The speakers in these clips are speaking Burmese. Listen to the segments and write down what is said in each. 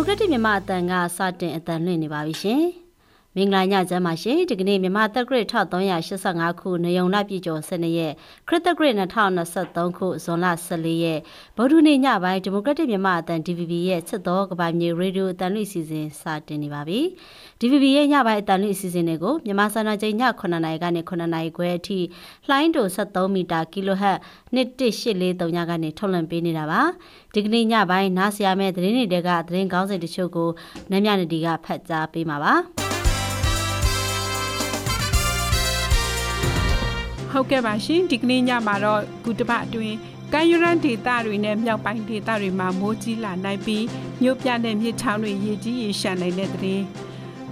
မိုကရက်တစ်မြန်မာအတန်ကစတင်အတန်လွှင့်နေပါပြီရှင် မင်္ဂလာညချမ်းပါရှင်ဒီကနေ့မြန်မာတက်ဂရစ်1385ခုနေုံလပြည်ကျော်12ရက်ခရစ်တဂရစ်2023ခုဇွန်လ14ရက်ဗုဒ္ဓနေ့ညပိုင်းဒီမိုကရက်တစ်မြန်မာအတန် DVB ရဲ့ချစ်တော်ကဘာမြေရေဒီယိုအတန်လွှင့်စီစဉ်စတင်နေပါပြီ DVB ရဲ့ညပိုင်းအတန်လွှင့်အစီအစဉ်တွေကိုမြန်မာစံတော်ချိန်ည9:00နာရီကနေ9:00နာရီခွဲအထိလှိုင်းတို73မီတာ kHz 11843ညကနေထုတ်လွှင့်ပေးနေတာပါဒီကနေ့ညပိုင်းနားဆရာမဲ့သတင်းတွေကသတင်းကောင်းစင်တချို့ကိုနမ်းမြနဒီကဖတ်ကြားပေးမှာပါ ဟုတ်ကဲ့ပါရှင်ဒီကနေ့ညမှာတော့ကုတပအတွင်းကမ်းရန်ဒေသတွေနဲ့မြောက်ပိုင်းဒေသတွေမှာမိုးကြီးလာနိုင်ပြီးမြို့ပြတဲ့မြစ်ချောင်းတွေရေကြီးရေရှမ်းနိုင်တဲ့တဲ့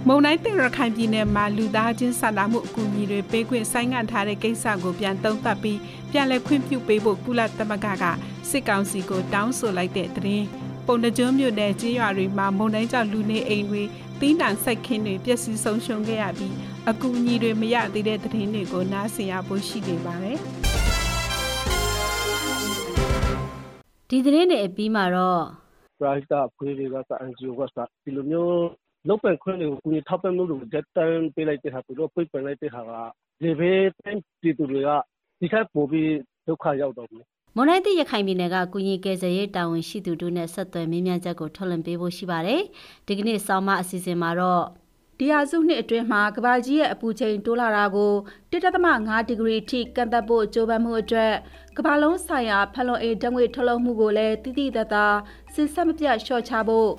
မုံတိုင်းတင်ရခိုင်ပြည်နယ်မှာလူသားချင်းစာနာမှုအကူအညီတွေပေးခွင့်ဆိုင်းငံ့ထားတဲ့ကိစ္စကိုပြန်သုံးသပ်ပြီးပြန်လည်ခွင့်ပြုပေးဖို့ကုလသမဂ္ဂကစစ်ကောင်စီကိုတောင်းဆိုလိုက်တဲ့တဲ့ပုံနှကျွန်းမြို့နယ်ကြေးရွာတွေမှာမုံတိုင်းကြောင့်လူနေအိမ်တွေတင်းတန်စိုက်ခင်းတွေပျက်စီးဆုံးရှုံးခဲ့ရပြီး အကူအညီတွေမရသေးတဲ့သတင်းတွေကိုနားဆင်ရဖို့ရှိနေပါတယ်ဒီသတင်းတွေအပြီးမှာတော့ပရိုက်တာဖွေးတွေကစအန်ဂျီအိုကစဒီလိုမျိုးလောက်ပန်ခွင့်တွေကိုကူညီထောက်ပံ့မှုတွေတက်တန်းပေးလိုက်တဲ့ဟာသူတို့ပြပန်လိုက်တဲ့ဟာကလေဘေးတိုင်းပြည်သူတွေကဒီခက်ပို့ပြီးဒုက္ခရောက်တော့ဘူးမွန်နိုင်တိရခိုင်ပြည်နယ်ကကုညီကယ်ဆယ်ရေးတာဝန်ရှိသူတို့နဲ့ဆက်သွယ်မင်းမြတ်ချက်ကိုထုတ်လွှင့်ပေးဖို့ရှိပါတယ်။ဒီကနေ့ဆောင်းမအစီအစဉ်မှာတော့ ဒီဟာစုနှစ်အတွင်းမှာကဘာကြီးရဲ့အပူချိန်တိုးလာတာကို1.5ဒီဂရီထိကန့်သက်ဖို့ကြိုးပမ်းမှုအတွက်ကဘာလုံးဆိုင်ရာဖလုံအေးဓာတ်ငွေထုတ်လုပ်မှုကိုလည်းတိတိတတ်တာစစ်ဆက်မပြတ်လျှော့ချဖို့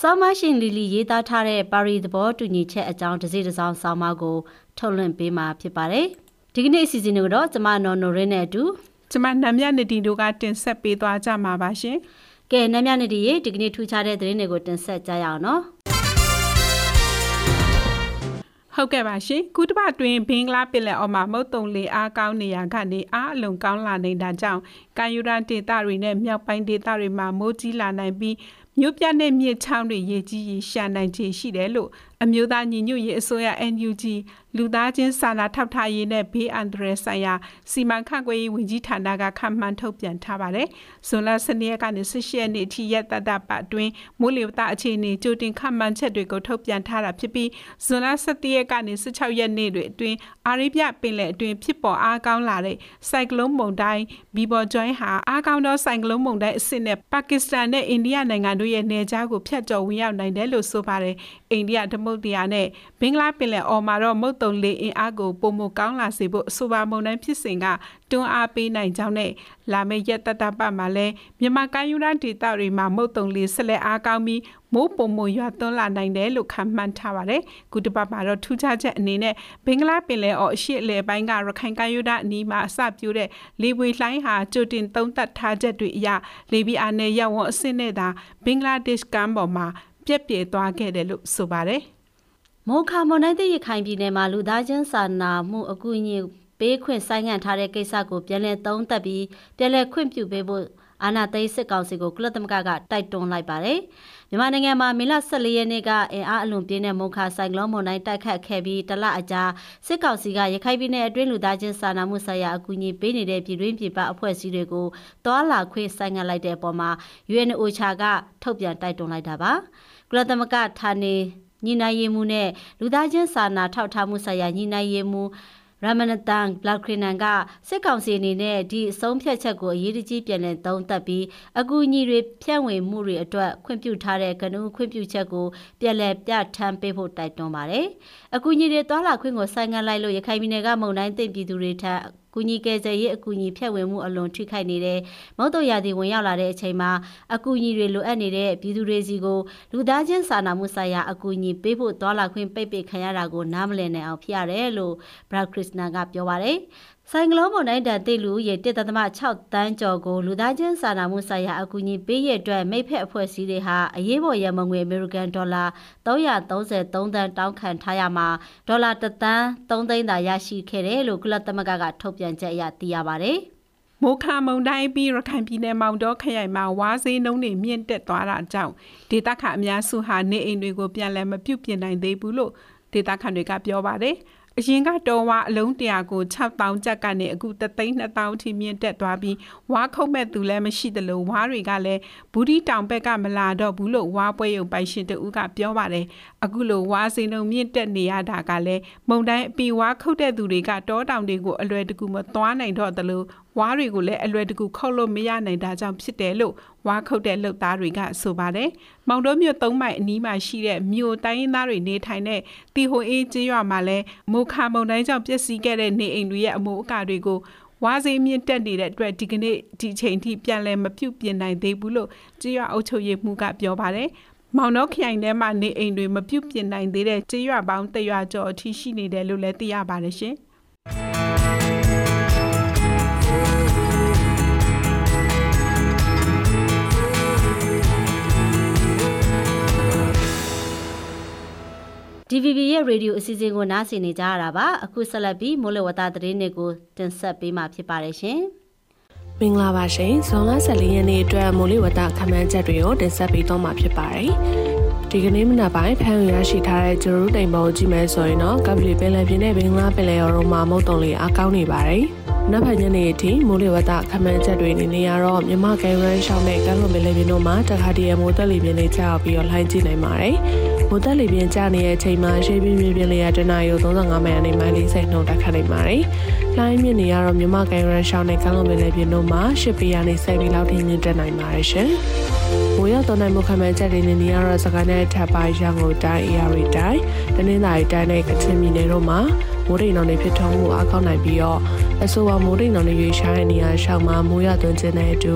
ဆောင်းမရှင်လီလီရေးသားထားတဲ့ပါရီသဘောတူညီချက်အကြောင်းတစ်စိတစ်စောင်းဆောင်းမကိုထုတ်လွှင့်ပေးမှာဖြစ်ပါတယ်။ဒီကနေ့အစီအစဉ်ကိုတော့ကျမနော်နိုရင်းနဲ့အတူကျမနမ်မြနတီတို့ကတင်ဆက်ပေးသွားကြမှာပါရှင်။ကဲနမ်မြနတီရေဒီကနေ့ထူးခြားတဲ့သတင်းတွေကိုတင်ဆက်ကြရအောင်နော်။ ဟုတ်ကဲ့ပါရှင်ကုတပတွင်ဘင်္ဂလားပင်လယ်အော်မှာမုတ်တုံလေအားကောင်းနေရာကနေအားအလွန်ကောင်းလာနေတာကြောင့်ကာယူရန်ဒေသတွေနဲ့မြောက်ပိုင်းဒေသတွေမှာမိုးကြီးလာနိုင်ပြီးမြို့ပြတဲ့မြစ်ချောင်းတွေရေကြီးရေရှာနိုင်ခြေရှိတယ်လို့ အမျိုးသားညီညွတ်ရေးအစိုးရ NUG လူသားချင်းစာနာထောက်ထားရေးနဲ့ဘေးအန္တရာယ်ဆိုင်ရာစီမံခန့်ခွဲရေးဝန်ကြီးဌာနကခန့်မှန်းထုတ်ပြန်ထားပါတယ်။ဇွန်လ10ရက်ကနေ18ရက်နေ့ထိရက်တတပတ်အတွင်းမိုးလေဝသအခြေအနေကြိုတင်ခန့်မှန်းချက်တွေကိုထုတ်ပြန်ထားတာဖြစ်ပြီးဇွန်လ17ရက်ကနေ16ရက်နေ့တွေအတွင်းအာရေဗျပင်လယ်အတွင်းဖြစ်ပေါ်အားကောင်းလာတဲ့ဆိုင်ကလုန်းမုန်တိုင်းဘီဘော်ဂျွိုင်းဟာအားကောင်းသောဆိုင်ကလုန်းမုန်တိုင်းအဆင့်နဲ့ပါကစ္စတန်နဲ့အိန္ဒိယနိုင်ငံတို့ရဲ့နယ်ခြားကိုဖျက်ကျော်ဝင်ရောက်နိုင်တယ်လို့ဆိုပါတယ်။အိန္ဒိယဓမုတ်တရားနဲ့ဘင်္ဂလားပင်လယ်အော်မှာတော့မုတ်တုံလေအင်အားကိုပုံမကောင်းလာစေဖို့အဆိုပါမုန်တိုင်းဖြစ်စဉ်ကတွန်းအားပေးနိုင်ကြောင်းနဲ့လာမယ့်ရက်တတပတ်မှာလည်းမြန်မာကမ်းယူရန်ဒေသတွေမှာမုတ်တုံလေဆက်လက်အားကောင်းပြီးမိုးပုံမရွာသွန်းလာနိုင်တယ်လို့ခန့်မှန်းထားပါတယ်။ကုတပတ်မှာတော့ထူးခြားချက်အနေနဲ့ဘင်္ဂလားပင်လယ်အော်အရှေ့အလယ်ပိုင်းကရခိုင်ကမ်းယူရန်အနီးမှာအစပြုတဲ့လေပွေလှိုင်းဟာကြိုတင်သုံးသပ်ထားချက်တွေအရလေပြင်းအားနဲ့ရောက်ဝန်းအဆင့်နဲ့သာဘင်္ဂလားဒေ့ရှ်ကမ်းပေါ်မှာပြက်ပြဲသွားခဲ့တယ်လို့ဆိုပါတယ်။ မိုခါမွန်နိုင်တဲ့ရခိုင်ပြည်နယ်မှာလူသားချင်းစာနာမှုအကူအညီပေးခွင့်ဆိုင်ငံ့ထားတဲ့ကိစ္စကိုပြန်လည်သုံးသပ်ပြီးပြန်လည်ခွင့်ပြုပေးဖို့အာနာသိစစ်ကောင်စီကိုကုလသမဂ္ဂကတိုက်တွန်းလိုက်ပါတယ်။မြန်မာနိုင်ငံမှာမေလ14ရက်နေ့ကအင်အားအလွန်ပြင်းတဲ့မုန်ခါဆိုင်ကလုန်းမုန်တိုင်းတိုက်ခတ်ခဲ့ပြီးတလအကြာစစ်ကောင်စီကရခိုင်ပြည်နယ်အတွင်းလူသားချင်းစာနာမှုဆိုင်ရာအကူအညီပေးနေတဲ့ပြည်တွင်းပြည်ပအဖွဲ့အစည်းတွေကိုတွာလာခွင့်ဆိုင်ငံ့လိုက်တဲ့အပေါ်မှာ UNOCHA ကထုတ်ပြန်တိုက်တွန်းလိုက်တာပါ။ကုလသမဂ္ဂဌာနေ ညီနိုင်ရေးမှုနဲ့လူသားချင်းစာနာထောက်ထားမှုဆိုင်ရာညီနိုင်ရေးမှုရမနတန်ဘလက်ခရနန်ကစစ်ကောင်စီအနေနဲ့ဒီအဆုံးဖြတ်ချက်ကိုအရေးတကြီးပြန်လည်သုံးသပ်ပြီးအကူအညီတွေဖြန့်ဝေမှုတွေအတွက်ခွင့်ပြုထားတဲ့ကနဦးခွင့်ပြုချက်ကိုပြန်လည်ပြဋ္ဌာန်းပေးဖို့တိုက်တွန်းပါတယ်။ အကူအညီတွေတွာလာခွင့်ကိုဆိုင်ငံလိုက်လို့ရခိုင်ပြည်နယ်ကမုံတိုင်းတင်ပြည်သူတွေထက်ကူညီကယ်ဆယ်ရေးအကူအညီဖြတ်ဝင်မှုအလွန်ထိခိုက်နေတဲ့မုတ်တုရာသီဝင်ရောက်လာတဲ့အချိန်မှာအကူအညီတွေလိုအပ်နေတဲ့ပြည်သူတွေစီကိုလူသားချင်းစာနာမှုဆိုင်ရာအကူအညီပေးဖို့တွာလာခွင့်ပိတ်ပင်ခံရတာကိုနားမလည်နိုင်အောင်ဖြစ်ရတယ်လို့ဘရာခရစ်စနာကပြောပါတယ် ဆိုင်ကလုန်းမုန်တိုင်းတန်တိလူရဲ့1.6တန်းကျော်ကိုလူသားချင်းစာနာမှုဆိုင်ရာအကူအညီပေးရတဲ့မိဖက်အဖွဲ့အစည်းတွေဟာအရေးပေါ်ရမငွေအမေရိကန်ဒေါ်လာ333တန်းတောင်းခံထားရမှာဒေါ်လာ1တန်း3သိန်းသာရရှိခဲ့တယ်လို့ကုလသမဂ္ဂကထုတ်ပြန်ချက်အရသိရပါတယ်။မိုခါမုန်တိုင်းပြီးရခိုင်ပြည်နယ်မောင်တော်ခရိုင်မှာဝါးစည်းနှုံးတွေမြင့်တက်သွားတာကြောင့်ဒေသခံအများစုဟာနေအိမ်တွေကိုပြန်လည်မပြုတ်ပြင်နိုင်သေးဘူးလို့ဒေသခံတွေကပြောပါတယ်။ အရင်ကတော်ဝါအလုံးတရာကို6000ကျပ်ကနေအခု3,2000ထိမြင့်တက်သွားပြီးဝါခုတ်မဲ့သူလည်းမရှိသလိုဝါတွေကလည်းဘူဒီတောင်ဘက်ကမလာတော့ဘူးလို့ဝါပွဲရုံပိုင်ရှင်တဦးကပြောပါတယ်အခုလိုဝါစင်ုံမြင့်တက်နေရတာကလည်းမုံတိုင်းအပီဝါခုတ်တဲ့သူတွေကတောတောင်တွေကိုအလွယ်တကူမသွားနိုင်တော့သလိုဝါးတွေကိုလည်းအလွယ်တကူခုတ်လို့မရနိုင်တာကြောင့်ဖြစ်တယ်လို့ဝါးခုတ်တဲ့လုပ်သားတွေကဆိုပါတယ်။မောင်တော်မြို့သုံးမိုင်အနီးမှာရှိတဲ့မြို့တိုင်းရင်းသားတွေနေထိုင်တဲ့တီဟိုအေးကျေးရွာမှာလည်းမိုခါမုံတိုင်းကြောင့်ပျက်စီးခဲ့တဲ့နေအိမ်တွေရဲ့အမိုးအကာတွေကိုဝါစီမြင့်တက်နေတဲ့အတွက်ဒီကနေ့ဒီချိန်ထိပြန်လည်မပြုတ်ပြင်နိုင်သေးဘူးလို့ကြေးရွာအုပ်ချုပ်ရေးမှူးကပြောပါတယ်။မောင်နှောခရိုင်ထဲမှာနေအိမ်တွေမပြုတ်ပြင်နိုင်သေးတဲ့ကြေးရွာပေါင်းတရွာကျော်အထိရှိနေတယ်လို့လည်းသိရပါတယ်ရှင်။ DVB ရဲ့ရေဒီယိုအစီအစဉ်ကိုနားဆင်နေကြရတာပါအခုဆက်လက်ပြီးမိုးလေဝသသတင်းတွေကိုတင်ဆက်ပေးမှာဖြစ်ပါတယ်ရှင်မင်္ဂလာပါရှင်ဇွန်လ14ရက်နေ့အတွက်မိုးလေဝသခန့်မှန်းချက်တွေကိုတင်ဆက်ပေးတော့မှာဖြစ်ပါတယ်ဒီကနေ့မနက်ပိုင်းဖမ်းရရှိထားတဲ့ဂျရူးတိမ်ပုံကြည့်မယ်ဆိုရင်တော့ကပလီပင်လယ်ပြင်နဲ့ဘင်္ဂလားပင်လယ်အော်တို့မှာမုတ်တုံလေးအကောင်းနေပါတယ်နက်ဖြန်ညနေအထိမိုးလေဝသခန့်မှန်းချက်တွေနေနေရတော့မြမကန်ရန်ရှောင်းနဲ့ကမ်းလွန်ပင်လယ်ပြင်တို့မှာတခါတည်းမိုးသက်လေပြင်းလေးကြောက်ပြီးတော့လှိုင်းကြည့်နိုင်ပါတယ် မိုးသက်လေပြင်းကျနေတဲ့အချိန်မှာရှေးပြင်းပြင်းပြင်းလေးရတနာရီ35မိုင်အနေမိုင်40နှုန်းတက်ခတ်နိုင်ပါတယ်။လိုင်းမြင့်နေရတော့မြမကန်ရန်ရှောင်းနဲ့ကမ်းလွန်ပင်လယ်ပြင်တို့မှာ10ပေကနေ10ပေလောက်ထိမြင့်တက်နိုင်ပါတယ်ရှင်။မိုးရောက်တော်နိုင်မှုခန့်မှန်းချက်တွေနေနေရတော့စကိုင်းနဲ့ထပ်ပိုင်းရန်ကုန်တိုင်း AR တိုင်းတနင်္သာရီတိုင်းနဲ့ကချင်ပြည်နယ်တို့မှာ မိုးတိမ်တော်တွေဖြစ်ထွန်းမှုအကောက်နိုင်ပြီးတော့အဆိုပါမိုးတိမ်တော်တွေရွေးရှားတဲ့နေရာရှောက်မှာမိုးရသွန်းခြင်းတဲ့အတူ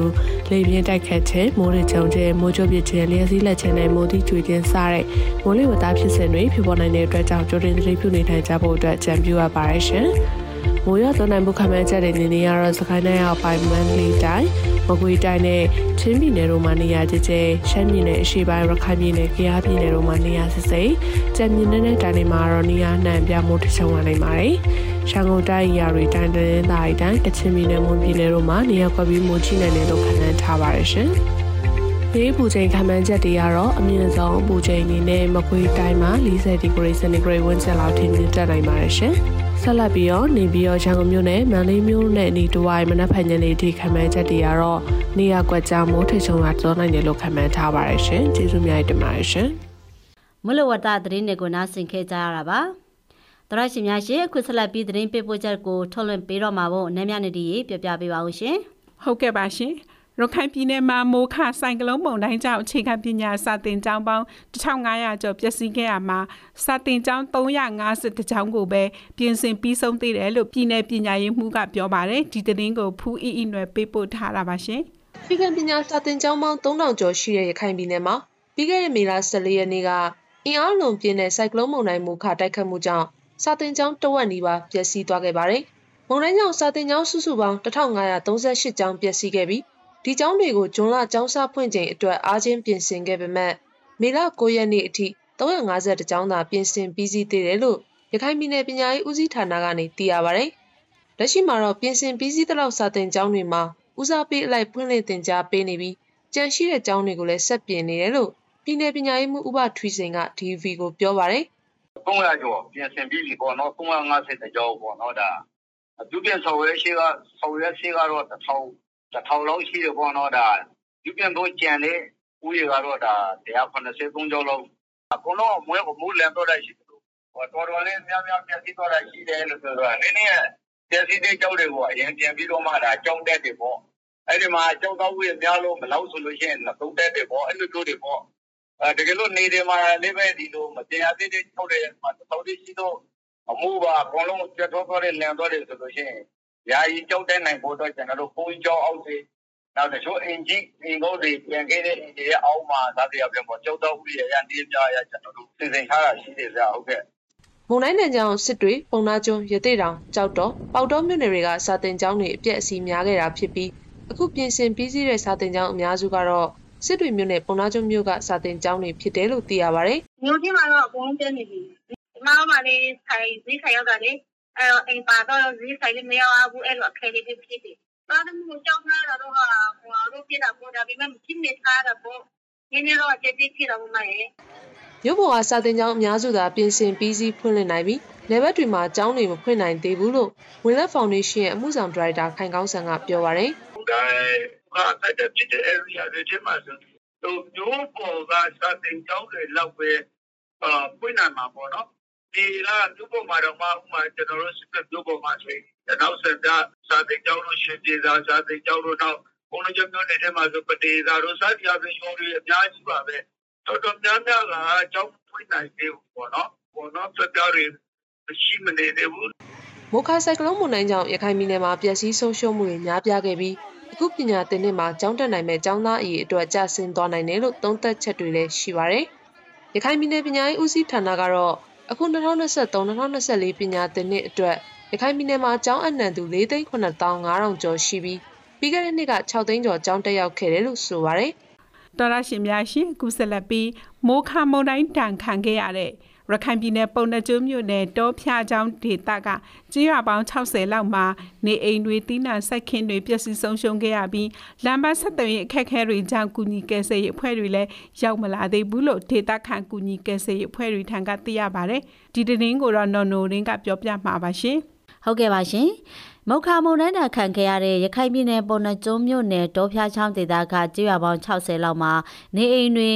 လေပြင်းတိုက်ခတ်ခြင်းမိုးရချုံခြင်းမိုးကြိုးပစ်ခြင်းလျှက်စီးလက်ခြင်းနဲ့မိုးတိကျွေခြင်းစတဲ့မိုးလေဝသဖြစ်စဉ်တွေဖြစ်ပေါ်နိုင်တဲ့အတွက်ကြောင့်ကြိုတင်သတိပြုနေထိုင်ကြဖို့အတွက်ကြံပြုအပ်ပါရရှင်။မိုးရသွန်းနိုင်မှုခန့်မှန်းချက်တွေနေနေရတော့စကိုင်းတိုင်းအောက်ပိုင်းမန္တလေးတိုင်း မကွေးတိုင်းနဲ့ချင်းပြည်နယ်တို့မှာနေရာကျကျရှမ်းပြည်နယ်အရှေ့ပိုင်းရခိုင်ပြည်နယ်၊ကယားပြည်နယ်တို့မှာနေရာစစ်စိတ်ကြံမြင့်တဲ့တိုင်းတွေမှာတော့နေရာနှံပြမှုတချုံလာနိုင်ပါတယ်။ရှမ်းကုန်းတိုင်းရာတွေတိုင်းတရင်သားတိုင်းကချင်ပြည်နယ်မွန်ပြည်နယ်တို့မှာနေရာကွက်ပြီးမိုးချိနိုင်တယ်လို့ခန့်မှန်းထားပါတယ်ရှင်။ဒီပူချိန်ခံမှန်းချက်တွေကတော့အမြင့်ဆုံးပူချိန်အနေနဲ့မကွေးတိုင်းမှာ40ဒီဂရီစင်တီဂရိတ်ဝန်းကျင်လောက်ထိမြင့်တက်နိုင်ပါတယ်ရှင်။ ဆက်လက်ပြီးတော့နေပြီးတော့ရန်ကုန်မြို့နယ်မန္တလေးမြို့နယ်နေတဝိုင်းမနက်ဖြန်ညနေထိခံမှန်းချက်တွေကတော့နေရာကွက်ကြားမိုးထိတ်ချုံလာတော်နိုင်တယ်လို့ခံမှန်းထားပါတယ်ရှင်ကျေးဇူးများတင်ပါတယ်ရှင်မလဝတသတင်းတွေကိုနားဆင်ခဲ့ကြရတာပါတရရှိများရှင်အခုဆက်လက်ပြီးသတင်းပေးပို့ချက်ကိုထုတ်လွှင့်ပေးတော့မှာဖို့နမ်းမြနေတီပြပြပေးပါဦးရှင်ဟုတ်ကဲ့ပါရှင် ရခိုင်ပြည်နယ်မှာမိုးခဆိုင်ကလုန်းမုန်တိုင်းကြောင့်အခြေခံပညာစာသင်ကျောင်းပေါင်း1500ကျော်ပျက်စီးခဲ့ရမှာစာသင်ကျောင်း350ကျောင်းကိုပဲပြင်ဆင်ပြီးဆုံးသေးတယ်လို့ပြည်내ပညာရေးမှူးကပြောပါတယ်ဒီသတင်းကိုဖူးအီအီနွယ်ပေးပို့ထားတာပါရှင်အခြေခံပညာစာသင်ကျောင်းပေါင်း3000ကျော်ရှိတဲ့ရခိုင်ပြည်နယ်မှာပြီးခဲ့တဲ့မေလ14ရက်နေ့ကအင်အားလုံးပြင်းတဲ့ဆိုင်ကလုန်းမုန်တိုင်းမိုးခတိုက်ခတ်မှုကြောင့်စာသင်ကျောင်းတဝက်နီးပါးပျက်စီးသွားခဲ့ပါတယ်မုန်တိုင်းကြောင့်စာသင်ကျောင်းစုစုပေါင်း1538ကျောင်းပျက်စီးခဲ့ပြီး ဒီကျောင်းတွေကိုဂျွန်လကျောင်းစာဖွင့်ချိန်အတွက်အားချင်းပြင်ဆင်ခဲ့ပေမဲ့မေလ9ရက်နေ့အထိ350ကျောင်းသာပြင်ဆင်ပြီးစီးသေးတယ်လို့ရခိုင်ပြည်နယ်ပညာရေးဦးစီးဌာနကနေသိရပါဗျ။လက်ရှိမှာတော့ပြင်ဆင်ပြီးစီးသလောက်စာသင်ကျောင်းတွေမှာဦးစားပေးအလိုက်ဖွင့်လှစ်သင်ကြားပေးနေပြီးကြန့်ရှိတဲ့ကျောင်းတွေကိုလည်းဆက်ပြင်နေတယ်လို့ပြည်내ပညာရေးမှူးဥပထွီစိန်က DV ကိုပြောပါတယ်။300ကျော်ပြင်ဆင်ပြီးပြီပေါ့နော်350ကျော်ပေါ့နော်ဒါအဒုပြန်ဆောင်ရွက်ရှိကဆောင်ရွက်ရှိကတော့1000 တစ်ထောင်လောက်ရှိတယ်ပေါ့နော်ဒါယူပြန်တော့ကြံတဲ့ဦးရေကတော့ဒါ183ကျော်လောက်အကုန်လုံးမွေးကိုမူးလန်တော့ရှိတယ်ဟောတော်တော်လေးများများပြည့်စည်တော့ရှိတယ်လို့ဆိုတော့နည်းနည်းပြည့်စည်တဲ့ကြောက်တွေကိုအရင်ပြန်ပြီးတော့မှဒါကြောက်တတ်တယ်ပေါ့အဲ့ဒီမှာကြောက်တော့ဦးရေများလို့မလောက်ဆိုလို့ရှိရင်သုံးတတ်တယ်ပေါ့အဲ့လိုတို့တွေပေါ့အဲတကယ်လို့နေတယ်မှာလေးပဲဒီလိုမတရားသေးတဲ့ကြောက်တဲ့မှာတော်တော်ရှိတော့အမှုပါအကုန်လုံးပြတ်တော့တဲ့လန်တော့တယ်ဆိုလို့ရှိရင် ယာယီကြောက်တဲ့နိုင်ဖို့အတွက် ကျွန်တော်တို့ ဘုန်းကြီးကျောင်းအောက်တွေ နောက် တချို့အင်ဂျီအင်ကုန်တွေ ပြန်ခဲ့တဲ့အင်ဂျီရဲ့အောက်မှာသာတရားပြန်ပေါ်ကျောက်တော်ဦးရရနေပြရကျွန်တော်တို့ စီစဉ်ထားတာ ရှိတယ်ဗျာဟုတ်ကဲ့ မုံတိုင်းနယ်ကြောင်စစ်တွေ ပုံနာကျွန်း ရသေးတောင်ကြောက်တော် ပေါတော်မြို့နယ်တွေက စာတင်ကျောင်းတွေ အပြည့်အစီများခဲ့တာဖြစ်ပြီး အခုပြင်ဆင်ပြီးစီးတဲ့ စာတင်ကျောင်းအများစုကတော့ စစ်တွေမြို့နယ်ပုံနာကျွန်းမြို့က စာတင်ကျောင်းတွေဖြစ်တယ်လို့ သိရပါတယ်။မြို့ချင်းမှာတော့ အကုန်လုံးကျန်းနေပြီ။ဒီမှာမှလည်းဆိုင်ဈေးဆိုင်ရောက်တာလေ အဲ့တော့အိမ်ပါတော့ဈေးဆိုင်လည်းမရောက်ဘူးအဲ့လိုအခက်အခဲတွေဖြစ်တယ်။သားသမီးကိုကြောက်ထားတာတော့ဟာဟိုတို့ပြတာပေါ်တာပြီးမှဖြစ်နေထားတာပေါ့။နည်းနည်းတော့အကျက်တိဖြစ်တော့မှရဲ့မြို့ပေါ်ကစာတင်ကျောင်းအများစုသာပြင်ဆင်ပြီးစီးဖွင့်လှစ်နိုင်ပြီးနယ်ဘက်တွေမှာကျောင်းတွေမဖွင့်နိုင်သေးဘူးလို့ဝင်လက်ဖောင်ဒေးရှင်းရဲ့အမှုဆောင်ဒါရိုက်တာခိုင်ကောင်းဆန်ကပြောပါရယ်ဒါကတက်ဖြစ်တဲ့ area တွေထဲမှာဆိုတော့မျိုးပေါ်ကစာတင်ကျောင်းတွေလောက်ပဲအာပွင့်နိုင်မှာပေါ့နော် ဒီကမျိုးပေါ်မှာတော့မှဥမာကျွန်တော်တို့စစ်တပ်မျိုးပေါ်မှာဆိုရင်နောက်ဆက်တာစာတင်ကျောင်းတို့ရှင်ပြေသာစာတင်ကျောင်းတို့တော့ဘုံလုံးကျောင်းတွေထဲမှာဆိုပတေသာတို့စာတရားပြင်ရုံတွေအများကြီးပါပဲတော်တော်များများကကျောင်းပွင့်နိုင်သေးဘူးပေါ့နော်ပေါ့နော်စပြတွေမရှိမနေသေးဘူးမိုခါဆိုင်ကလုန်းမုန်တိုင်းကြောင့်ရခိုင်ပြည်နယ်မှာပျက်စီးဆုံးရှုံးမှုတွေများပြားခဲ့ပြီးအခုပညာသင်နှစ်မှာကျောင်းတက်နိုင်မဲ့ကျောင်းသားအရေးအတွက်ကျဆင်းသွားနိုင်တယ်လို့သုံးသပ်ချက်တွေလည်းရှိပါတယ်။ရခိုင်ပြည်နယ်ပညာရေးဦးစီးဌာနကတော့ အခု2023-2024ပညာသင်နှစ်အတွက်ရခိုင်ပြည်နယ်မှာကျောင်းအနှံသူ4,9500ကျော်ရှိပြီးပြီးခဲ့တဲ့နှစ်က6သိန်းကျော်ကျောင်းတက်ရောက်ခဲ့တယ်လို့ဆိုပါတယ်။တော်ရရှင်များရှင်ကုဆက်လက်ပြီးမိုးခမုန်တိုင်းတန်ခံခဲ့ရတဲ့ ရခိုင်ပြည်နယ်ပုံနှကျိုးမြို့နယ်တောဖျားချောင်းဒေသကကြေးရွာပေါင်း60လောက်မှာနေအိမ်တွေတီးနှံစိုက်ခင်းတွေပျက်စီးဆုံးရှုံးခဲ့ရပြီးလမ်းပန်းဆက်သွယ်ရေးအခက်အခဲတွေကြောင့်ကုညီကယ်ဆယ်ရေးအဖွဲ့တွေလည်းရောက်မလာသေးဘူးလို့ဒေသခံကုညီကယ်ဆယ်ရေးအဖွဲ့တွေထံကသိရပါတယ်။ဒီတင်းကိုတော့နော်နိုရင်းကပြောပြမှာပါရှင်။ဟုတ်ကဲ့ပါရှင်မုတ်ခါမုန်တိုင်းတာခံခဲ့ရတဲ့ရခိုင်ပြည်နယ်ပေါ်နှကျုံးမြို့နယ်တောဖျားချောင်းဒေသကကြေးရွာပေါင်း60လောက်မှာနေအိမ်တွေ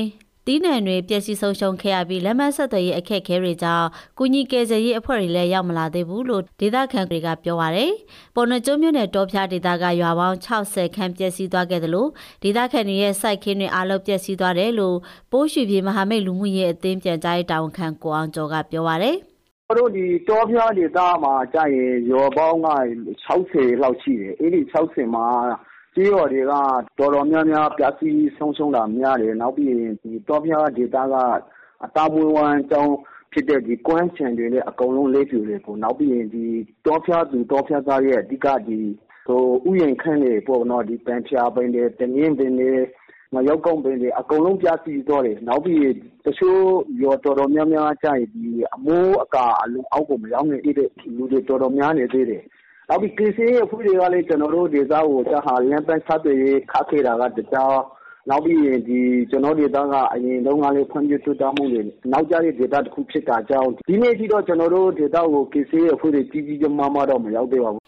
တီးနှံတွေပျက်စီးဆုံးရှုံးခဲ့ရပြီးလက်မဆက်သွယ်ရေးအခက်အခဲတွေကြောင့်ကုညီကယ်ဆယ်ရေးအဖွဲ့တွေလည်းရောက်မလာသေးဘူးလို့ဒေသခံတွေကပြောပါရယ်ပေါ်နှကျုံးမြို့နယ်တောဖျားဒေသကရွာပေါင်း60ခန့်ပျက်စီးသွားခဲ့တယ်လို့ဒေသခံတွေရဲ့စိုက်ခင်းတွေအားလုံးပျက်စီးသွားတယ်လို့ပိုးရွှေပြည်မဟာမိတ်လူမှုရေးအသင်းပြန်ကြားရေးတာဝန်ခံကိုအောင်ကျော်ကပြောပါရယ်တို့ဒီတောဖျားဒေသမှာကြာရင်ရောပေါင်းက60လောက်ရှိတယ်အဲ့ဒီ60မှာ ကြေးရွာတွေက တော်တော်များများပြစီဆုံးရှုံးတာများတယ် နောက်ပြီးရင်ဒီတောဖျားဒေသကအတာမွေးဝမ်းကျောင်းဖြစ်တဲ့ဒီကွမ်းချန်တွေလည်း အကုန်လုံးလေးပြူတယ်ပေါ့နောက်ပြီးရင်ဒီတောဖျားသူ တောဖျားသားရဲ့ အဓိကဒီဟိုဥယျာဉ်ခန့်တွေပေါ့နော်ဒီပန်ဖျားပင်တွေတငင်းပင်တွေမရောက်ကုန်းပင်တွေ အကုန်လုံးပြစီသွားတယ် နောက်ပြီးရင် တချို့ရောတော်တော်များများကြာရင်ဒီအမိုးအကာ အလုံးအောက်ကို မရောက်နိုင်တဲ့ လူတွေ တော်တော်များနေသေးတယ် နောက်ပြီး KC ရဲ့အဖွဲ့တွေကလည်း ကျွန်တော်တို့ဒေသကိုကြာဟာလမ်းပန်းဆက်သွယ်ရေး ခက်ခဲတာကတခြားနောက်ပြီးရင်ဒီကျွန်တော်ဒေသက အရင်တုန်းကလည်း ဖွံ့ဖြိုးတိုးတက်မှုတွေ နောက်ကျတဲ့ဒေသတစ်ခုဖြစ်တာကြောင့် ဒီနေ့အထိတော့ ကျွန်တော်တို့ဒေသကို KC ရဲ့အဖွဲ့တွေ ကြီးကြီးမားမားတော့ မရောက်သေးပါဘူး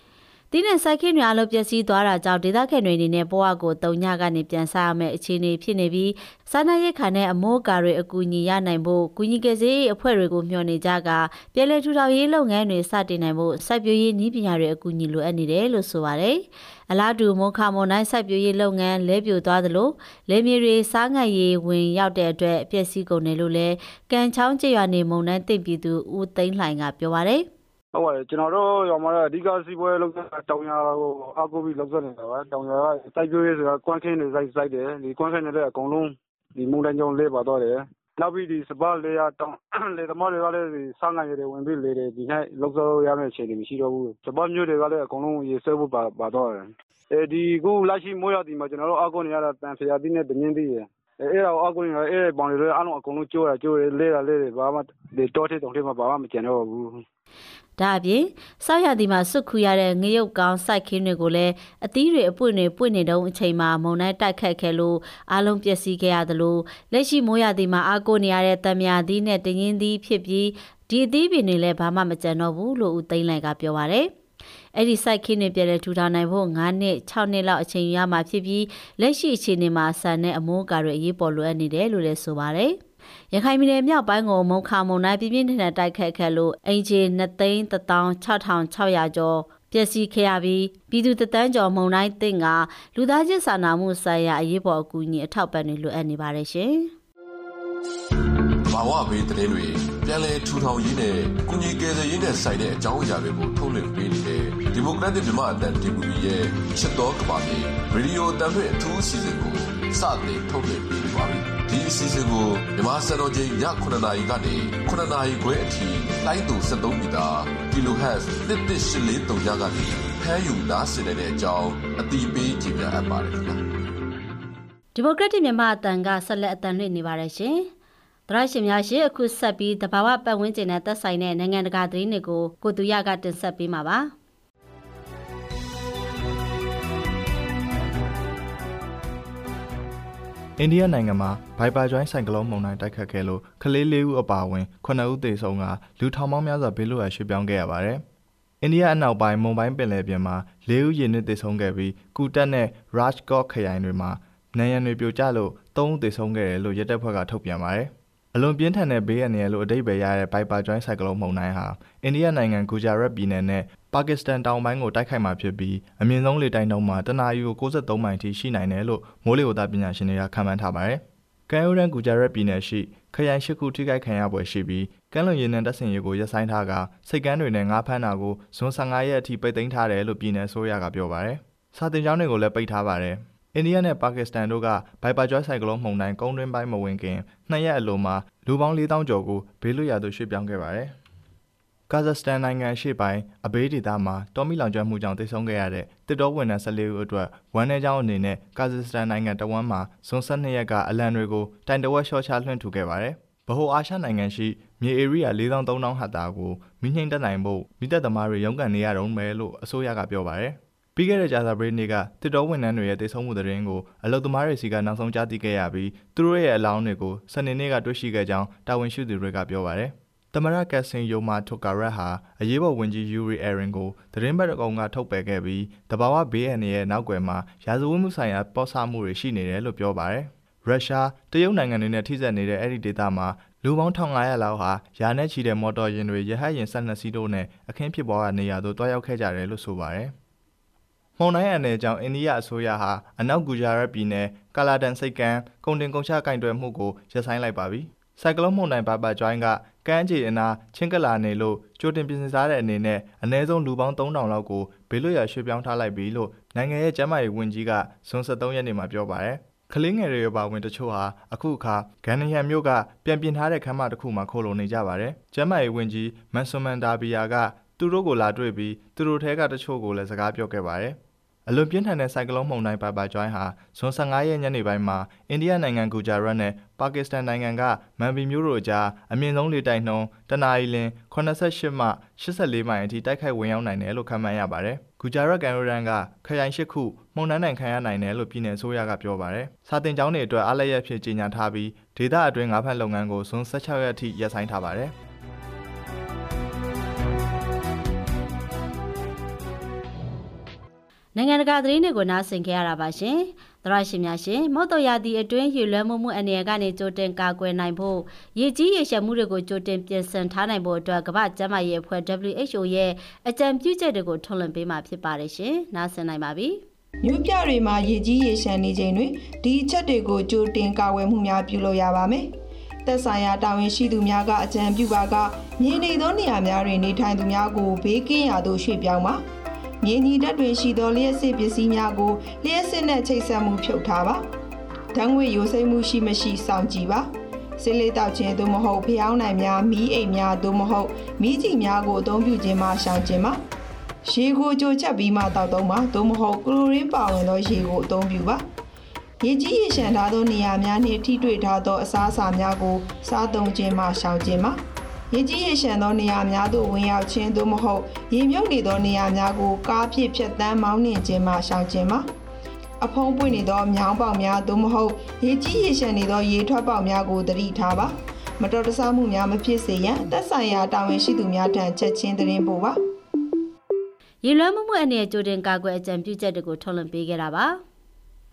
တင်းနဲ့စိုက်ခင်းတွေအလုံးပျက်စီးသွားတာကြောင့်ဒေသခံတွေအနေနဲ့ဘဝကိုတုံညကနေပြန်ဆရမယ့်အခြေအနေဖြစ်နေပြီးစားနပ်ရိက္ခာနဲ့အမိုးအကာတွေအကူအညီရနိုင်ဖို့ကုညီကယ်ဆယ်ရေးအဖွဲ့တွေကိုမျှော်နေကြကပြည်내ထူထောင်ရေးလုပ်ငန်းတွေစတင်နိုင်ဖို့စိုက်ပျိုးရေးနည်းပညာတွေအကူအညီလိုအပ်နေတယ်လို့ဆိုပါတယ်။အလားတူမိုးခါမွန်တိုင်းစိုက်ပျိုးရေးလုပ်ငန်းလဲပြိုသွားသလိုလဲမြေတွေစားငတ်ရေးဝင်ရောက်တဲ့အတွက်ပျက်စီးကုန်တယ်လို့လည်းကံချောင်းကျေးရွာနေမုံတိုင်းတင့်ပြည်သူဦးသိန်းလှိုင်ကပြောပါတယ်။ ဟုတ်ပါတယ် ကျွန်တော်တို့ရောမှာအဓိက စီးပွဲလောက်တာတောင်ရကိုအကူပြီးလောက်နေတာပါ တောင်ရကစိုက်ပျိုးရေးဆိုတာ ကွမ်းခင်းတွေ စိုက်စိုက်တယ်ဒီကွမ်းခင်းတွေလည်း အကုန်လုံးဒီမုန်တိုင်းကြောင့်လဲပါတော့တယ် နောက်ပြီးဒီစပတ်လေးရတောင်လေသမားတွေကလည်းဒီစငါရည်တွေ ဝင်ပြီးလေတွေ ဒီနေ့လောက်စောရမယ့် အခြေအနေ မရှိတော့ဘူး စပတ်မျိုးတွေကလည်း အကုန်လုံး ရေဆွဲဖို့ပါပါတော့တယ်အဲဒီခုလက်ရှိ မိုးရဒီမှာ ကျွန်တော်တို့အကူနေရတာတန်ဖရာသီးနဲ့တမြင်းသီးရယ် အဲ့ဒါကိုအကူနေရအဲ့ဘောင်တွေလည်းအလုံး အကုန်လုံး ကျိုးရကျိုးရလဲရလဲဘာမှဒီတောထဲတုံထဲမှာ ဘာမှ မကျန်တော့ဘူး ဒါအပြင်ဆောက်ရသည်မှာစွတ်ခူရတဲ့ငရုတ်ကောင်းစိုက်ခင်းတွေကိုလည်းအသီးတွေအပွင့်တွေပွင့်နေတုန်းအချိန်မှာမုန်တိုင်းတိုက်ခတ်ခဲ့လို့အားလုံးပျက်စီးခဲ့ရသလိုလက်ရှိမိုးရသည်မှာအားကိုနေရတဲ့တံမြာသီးနဲ့တရင်သီးဖြစ်ပြီးဒီအသီးပင်တွေလည်းဘာမှမကျန်တော့ဘူးလို့ဦးသိန်းလိုင်ကပြောပါရယ်အဲ့ဒီ site ခင်းတွေပြည်လဲထူထောင်နိုင်ဖို့9နှစ်6နှစ်လောက်အချိန်ရမှာဖြစ်ပြီးလက်ရှိအခြေအနေမှာဆန်နဲ့အမိုးအကာတွေအရေးပေါ်လိုအပ်နေတယ်လို့လည်းဆိုပါတယ်။ ရခိုင်ပြည်နယ်မြောက်ပိုင်းကိုမုံခါမုံတိုင်းပြင်းပြင်းထန်ထန်တိုက်ခတ်ခဲ့လို့အင်ဂျီ2သိန်း16600ကျော်ပျက်စီးခဲ့ရပြီးပြည်သူတသန်းကျော်မုံတိုင်းတင့်ကလူသားချင်းစာနာမှုဆိုင်ရာအရေးပေါ်အကူအညီအထောက်ပံ့တွေလိုအပ်နေပါတယ်ရှင်။ဘာဝဘေးတဲ့တွေပြန်လည်ထူထောင်ရေးနဲ့ကုညီကယ်ဆယ်ရေးနဲ့ဆိုင်တဲ့အကြောင်းအရာတွေကိုထုတ်လွှင့်ပေးနေတဲ့ဒီမိုကရက်တစ်မြန်မာအသံ DPP ရဲ့ချစ်တော်ကဘာမြေရေဒီယိုအသံလွှင့်အထူးအစီအစဉ်ကိုစတင်ထုတ်လွှင့်ပေးပါပြီ။ ဒီအစီအစဉ်ကိုမြန်မာစံတော်ချိန်ည9:00နာရီကနေ9:00နာရီခွဲအထိလိုင်းတူ73မီတာ kHz 11843ညကနေဖမ်းယူနားဆင်နေတဲ့အကြောင်းအတိပေးကြေညာအပ်ပါတယ်ခင်ဗျာဒီမိုကရက်တစ်မြန်မာအတန်ကဆက်လက်အတန်လွှင့်နေပါတယ်ရှင်သရရှင်များရှင်အခုဆက်ပြီးတဘာဝပတ်ဝန်းကျင်နဲ့သက်ဆိုင်တဲ့နိုင်ငံတကာသတင်းတွေကိုကိုသူရကတင်ဆက်ပေးမှာပါ အိန္ဒိယနိုင်ငံမှာဘိုင်ပါကျွိုင်းဆိုင်ကလုန်းမုန်တိုင်းတိုက်ခတ်ခဲ့လို့ကလေးလေးဦးအပါအဝင်9ဦးသေဆုံးကလူထောင်ပေါင်းများစွာဘေးလွတ်ရာရွှေ့ပြောင်းခဲ့ရပါတယ်။အိန္ဒိယအနောက်ပိုင်းမွန်ဘိုင်းပင်လယ်ပြင်မှာ၄ဦးရေနစ်သေဆုံးခဲ့ပြီးကူတက်နဲ့ Rajkot ခရိုင်တွေမှာနံရံတွေပြိုကျလို့၃ဦးသေဆုံးခဲ့တယ်လို့ရဲတပ်ဖွဲ့ကထုတ်ပြန်ပါတယ်။ အလွန်ပြင်းထန်တဲ့ဘေးအန္တရာယ်လို့အဓိပ္ပာယ်ရတဲ့ဘိုင်ပါကျွိုင်းဆိုင်ကလုန်းမုန်တိုင်းဟာအိန္ဒိယနိုင်ငံဂူဂျာရတ်ပြည်နယ်နဲ့ပါကစ္စတန်တောင်ပိုင်းကိုတိုက်ခိုက်မှာဖြစ်ပြီးအမြင့်ဆုံးလေတိုက်နှုန်းမှာတနအီကို63မိုင်ထိရှိနိုင်တယ်လို့မိုးလေဝသပညာရှင်တွေကခန့်မှန်းထားပါတယ်။ကမ်းရိုးတန်းဂူဂျာရက်ပြည်နယ်ရှိခရိုင်ရှိခုထိခိုက်ခံရပွဲရှိပြီးကမ်းလွန်ရေနံတပ်ဆင်ရေးကိုရပ်ဆိုင်းထားကစိတ်ကမ်းတွေနဲ့ငါးဖမ်းတာကိုဇွန်15ရက်အထိပိတ်သိမ်းထားတယ်လို့ပြည်နယ်ဆိုရကပြောပါတယ်။စာတင်ကျောင်းတွေကိုလည်းပိတ်ထားပါတယ်။ အိန္ဒိယနဲ့ပါကစ္စတန်တို့ကဘိုင်ပါကျွဲဆိုင်ကလုန်းမှုန်တိုင်းကုန်းတွင်းပိုင်းမဝင်ခင်နှစ်ရက်အလိုမှာလူပေါင်း4000ကျော်ကိုဘေးလွတ်ရာသို့ရွှေ့ပြောင်းခဲ့ပါတယ်။ကာဇက်စတန်နိုင်ငံရှေ့ပိုင်းအဘေးဒေသမှာတော်မီလောင်ကျွမ်းမှုကြောင့်တိတ်ဆုံးခဲ့ရတဲ့တစ်တော်ဝန်ထမ်း14ဦးအတွက်ဝမ်း내ကြောင်းအနေနဲ့ကာဇက်စတန်နိုင်ငံတဝမ်းမှာဇွန်12ရက်ကအလံတွေကိုတိုင်တဝက်ရှော့ချလွှင့်ထူခဲ့ပါတယ်။ဗဟိုအာရှနိုင်ငံရှိမြေဧရိယာ4300ဟက်တာကိုမိနှိမ့်တက်နိုင်ဖို့မိသက်သမားတွေရုန်းကန်နေရတော့မယ်လို့အစိုးရကပြောပါတယ်။ ပြီးခဲ့တဲ့ကြာသပတေးနေ့ကတစ်တော်ဝန်ထမ်းတွေရဲ့တိတ်ဆုံးမှုသတင်းကိုအလုသမားတွေစီကနောက်ဆုံးကြားသိခဲ့ရပြီးသူတို့ရဲ့အလောင်းတွေကိုစနေနေ့ကတွေ့ရှိခဲ့ကြောင်းတာဝန်ရှိသူတွေကပြောပါတယ်။သမရကက်ဆင်ယိုမာထိုကာရက်ဟာအရေးပေါ်ဝင်ကြီးယူရီအဲရင်ကိုသတင်းပတ်အကောင်ကထုတ်ပယ်ခဲ့ပြီးတဘာဝဘေးအန္တရာယ်နောက်ွယ်မှာရာဇဝတ်မှုဆိုင်ရာပေါ်ဆမှုတွေရှိနေတယ်လို့ပြောပါတယ်။ရုရှားတရုတ်နိုင်ငံတွေနဲ့ထိစပ်နေတဲ့အဲ့ဒီဒေသမှာလူပေါင်း1500လောက်ဟာယာနဲ့ချီတဲ့မော်တော်ယာဉ်တွေရဟတ်ယာဉ်12စီးတို့နဲ့အခင်းဖြစ်ပွားတဲ့နေရာသို့တွားရောက်ခဲ့ကြတယ်လို့ဆိုပါတယ်။ မုန်တိုင်းအန်နယ်ကြောင့်အိန္ဒိယအစိုးရဟာအနောက်ဂူဂျာရက်ပြည်နယ်ကာလာဒန်စိတ်ကမ်းကုန်တင်ကုန်ချကင်တွယ်မှုကိုရပ်ဆိုင်းလိုက်ပါပြီ။ဆိုင်ကလုန်းမုန်တိုင်းဘာဘာကျွိုင်းကကမ်းခြေအနားချင်းကလာနေလို့ကြိုတင်ပြင်ဆင်ထားတဲ့အနေနဲ့အနည်းဆုံးလူပေါင်း3000လောက်ကိုဘေးလွတ်ရာရွှေ့ပြောင်းထားလိုက်ပြီလို့နိုင်ငံရဲ့ကျန်းမာရေးဝန်ကြီးကဇွန်23ရက်နေ့မှာပြောပါတယ်။ကလင်းငယ်တွေပါဝင်တချို့ဟာအခုအခါဂန်နဟန်မြို့ကပြန်ပြင်ထားတဲ့ခန်းမတစ်ခုမှာခိုးလုံနေကြပါတယ်။ကျန်းမာရေးဝန်ကြီးမန်ဆွန်မန်ဒါဘီယာကသူတို့ကိုလာတွေ့ပြီးသူတို့ထဲကတချို့ကိုလည်းစကားပြောခဲ့ပါတယ်။ အလွန်ပြင်းထန်တဲ့ဆိုင်ကလုန်းမုန်တိုင်းပါပါကျွိုင်းဟာဇွန်15ရက်ညနေပိုင်းမှာအိန္ဒိယနိုင်ငံဂူဂျာရတ်နဲ့ပါကစ္စတန်နိုင်ငံကမန်ဘီမြို့တို့ကြားအမြင့်ဆုံးလေတိုက်နှုန်းတနအီလ88မှ84မိုင်အထိတိုက်ခိုက်ဝင်ရောက်နိုင်တယ်လို့ခန့်မှန်းရပါတယ်။ဂူဂျာရတ်ကန်ရိုရန်ကခရိုင်၈ခုမုန်တိုင်းနိုင်ခံရနိုင်တယ်လို့ပြည်내ဆိုရကပြောပါတယ်။စာတင်ကျောင်းတွေအတွက်အားလျက်ဖြစ်ကြေညာထားပြီးဒေသအတွင်းငါးဖက်လုပ်ငန်းကိုဇွန်16ရက်အထိရပ်ဆိုင်းထားပါတယ်။ နိုင်ငံတကာသတင်းတွေကိုနားဆင်ကြရတာပါရှင်။သရရှင်များရှင်မုတ်တော်ရာသီအတွင်းရေလွှမ်းမှုမှုအနေကနေကြိုတင်ကာကွယ်နိုင်ဖို့ရေကြီးရေရှည်မှုတွေကိုကြိုတင်ပြင်ဆင်ထားနိုင်ဖို့အတွက်ကမ္ဘာ့ကျန်းမာရေးအဖွဲ့ WHO ရဲ့အကြံပြုချက်တွေကိုထုတ်လွှင့်ပေးမှာဖြစ်ပါတယ်ရှင်။နားဆင်နိုင်ပါပြီ။မြို့ပြတွေမှာရေကြီးရေရှမ်းနေချိန်တွင်ဒီအချက်တွေကိုကြိုတင်ကာကွယ်မှုများပြုလုပ်ရပါမယ်။သက်ဆိုင်ရာတာဝန်ရှိသူများကအကြံပြုပါကမြေနေသောနေရာများတွင်နေထိုင်သူများကိုဘေးကင်းရာသို့ရွှေ့ပြောင်းပါ။ မြေညီတက်တွင်ရှိသောလျှက်စစ်ပစ္စည်းများကိုလျှက်စစ်နဲ့ချိတ်ဆက်မှုဖြုတ်ထားပါ။ဓာတ်ငွေရိုစိမ့်မှုရှိမရှိစောင့်ကြည့်ပါ။စစ်လေးတောက်ခြင်းသို့မဟုတ်ဖျောင်းနိုင်များမီးအိမ်များသို့မဟုတ်မီးကြည်များကိုအသုံးပြုခြင်းမှရှောင်ခြင်းပါ။ရေကိုကြိုချက်ပြီးမှတောက်သုံးပါသို့မဟုတ်ကလိုရင်းပါဝင်သောရေကိုအသုံးပြုပါ။ရေကြီးရေရှမ်းထားသောနေရာများနှင့်ထိတွေ့ထားသောအစားအစာများကိုစားသုံးခြင်းမှရှောင်ခြင်းပါ။ ရေကြီးရေရှမ်းသောနေရာများသို့ဝင်ရောက်ခြင်းသို့မဟုတ်ရေမြုပ်နေသောနေရာများကိုကားဖြင့်ဖြတ်တန်းမောင်းနှင်ခြင်းမှရှောင်ခြင်းပါအဖုံးပွင့်နေသောမြောင်းပေါက်များသို့မဟုတ်ရေကြီးရေရှမ်းနေသောရေထွက်ပေါက်များကိုသတိထားပါမတော်တဆမှုများမဖြစ်စေရန်သက်ဆိုင်ရာတာဝန်ရှိသူများထံချက်ချင်းသတင်းပို့ပါရေလွှမ်းမှုမှုအနေနဲ့ကြိုတင်ကာကွယ်အကြံပြုချက်တွေကိုထုတ်လွှင့်ပေးခဲ့တာပါ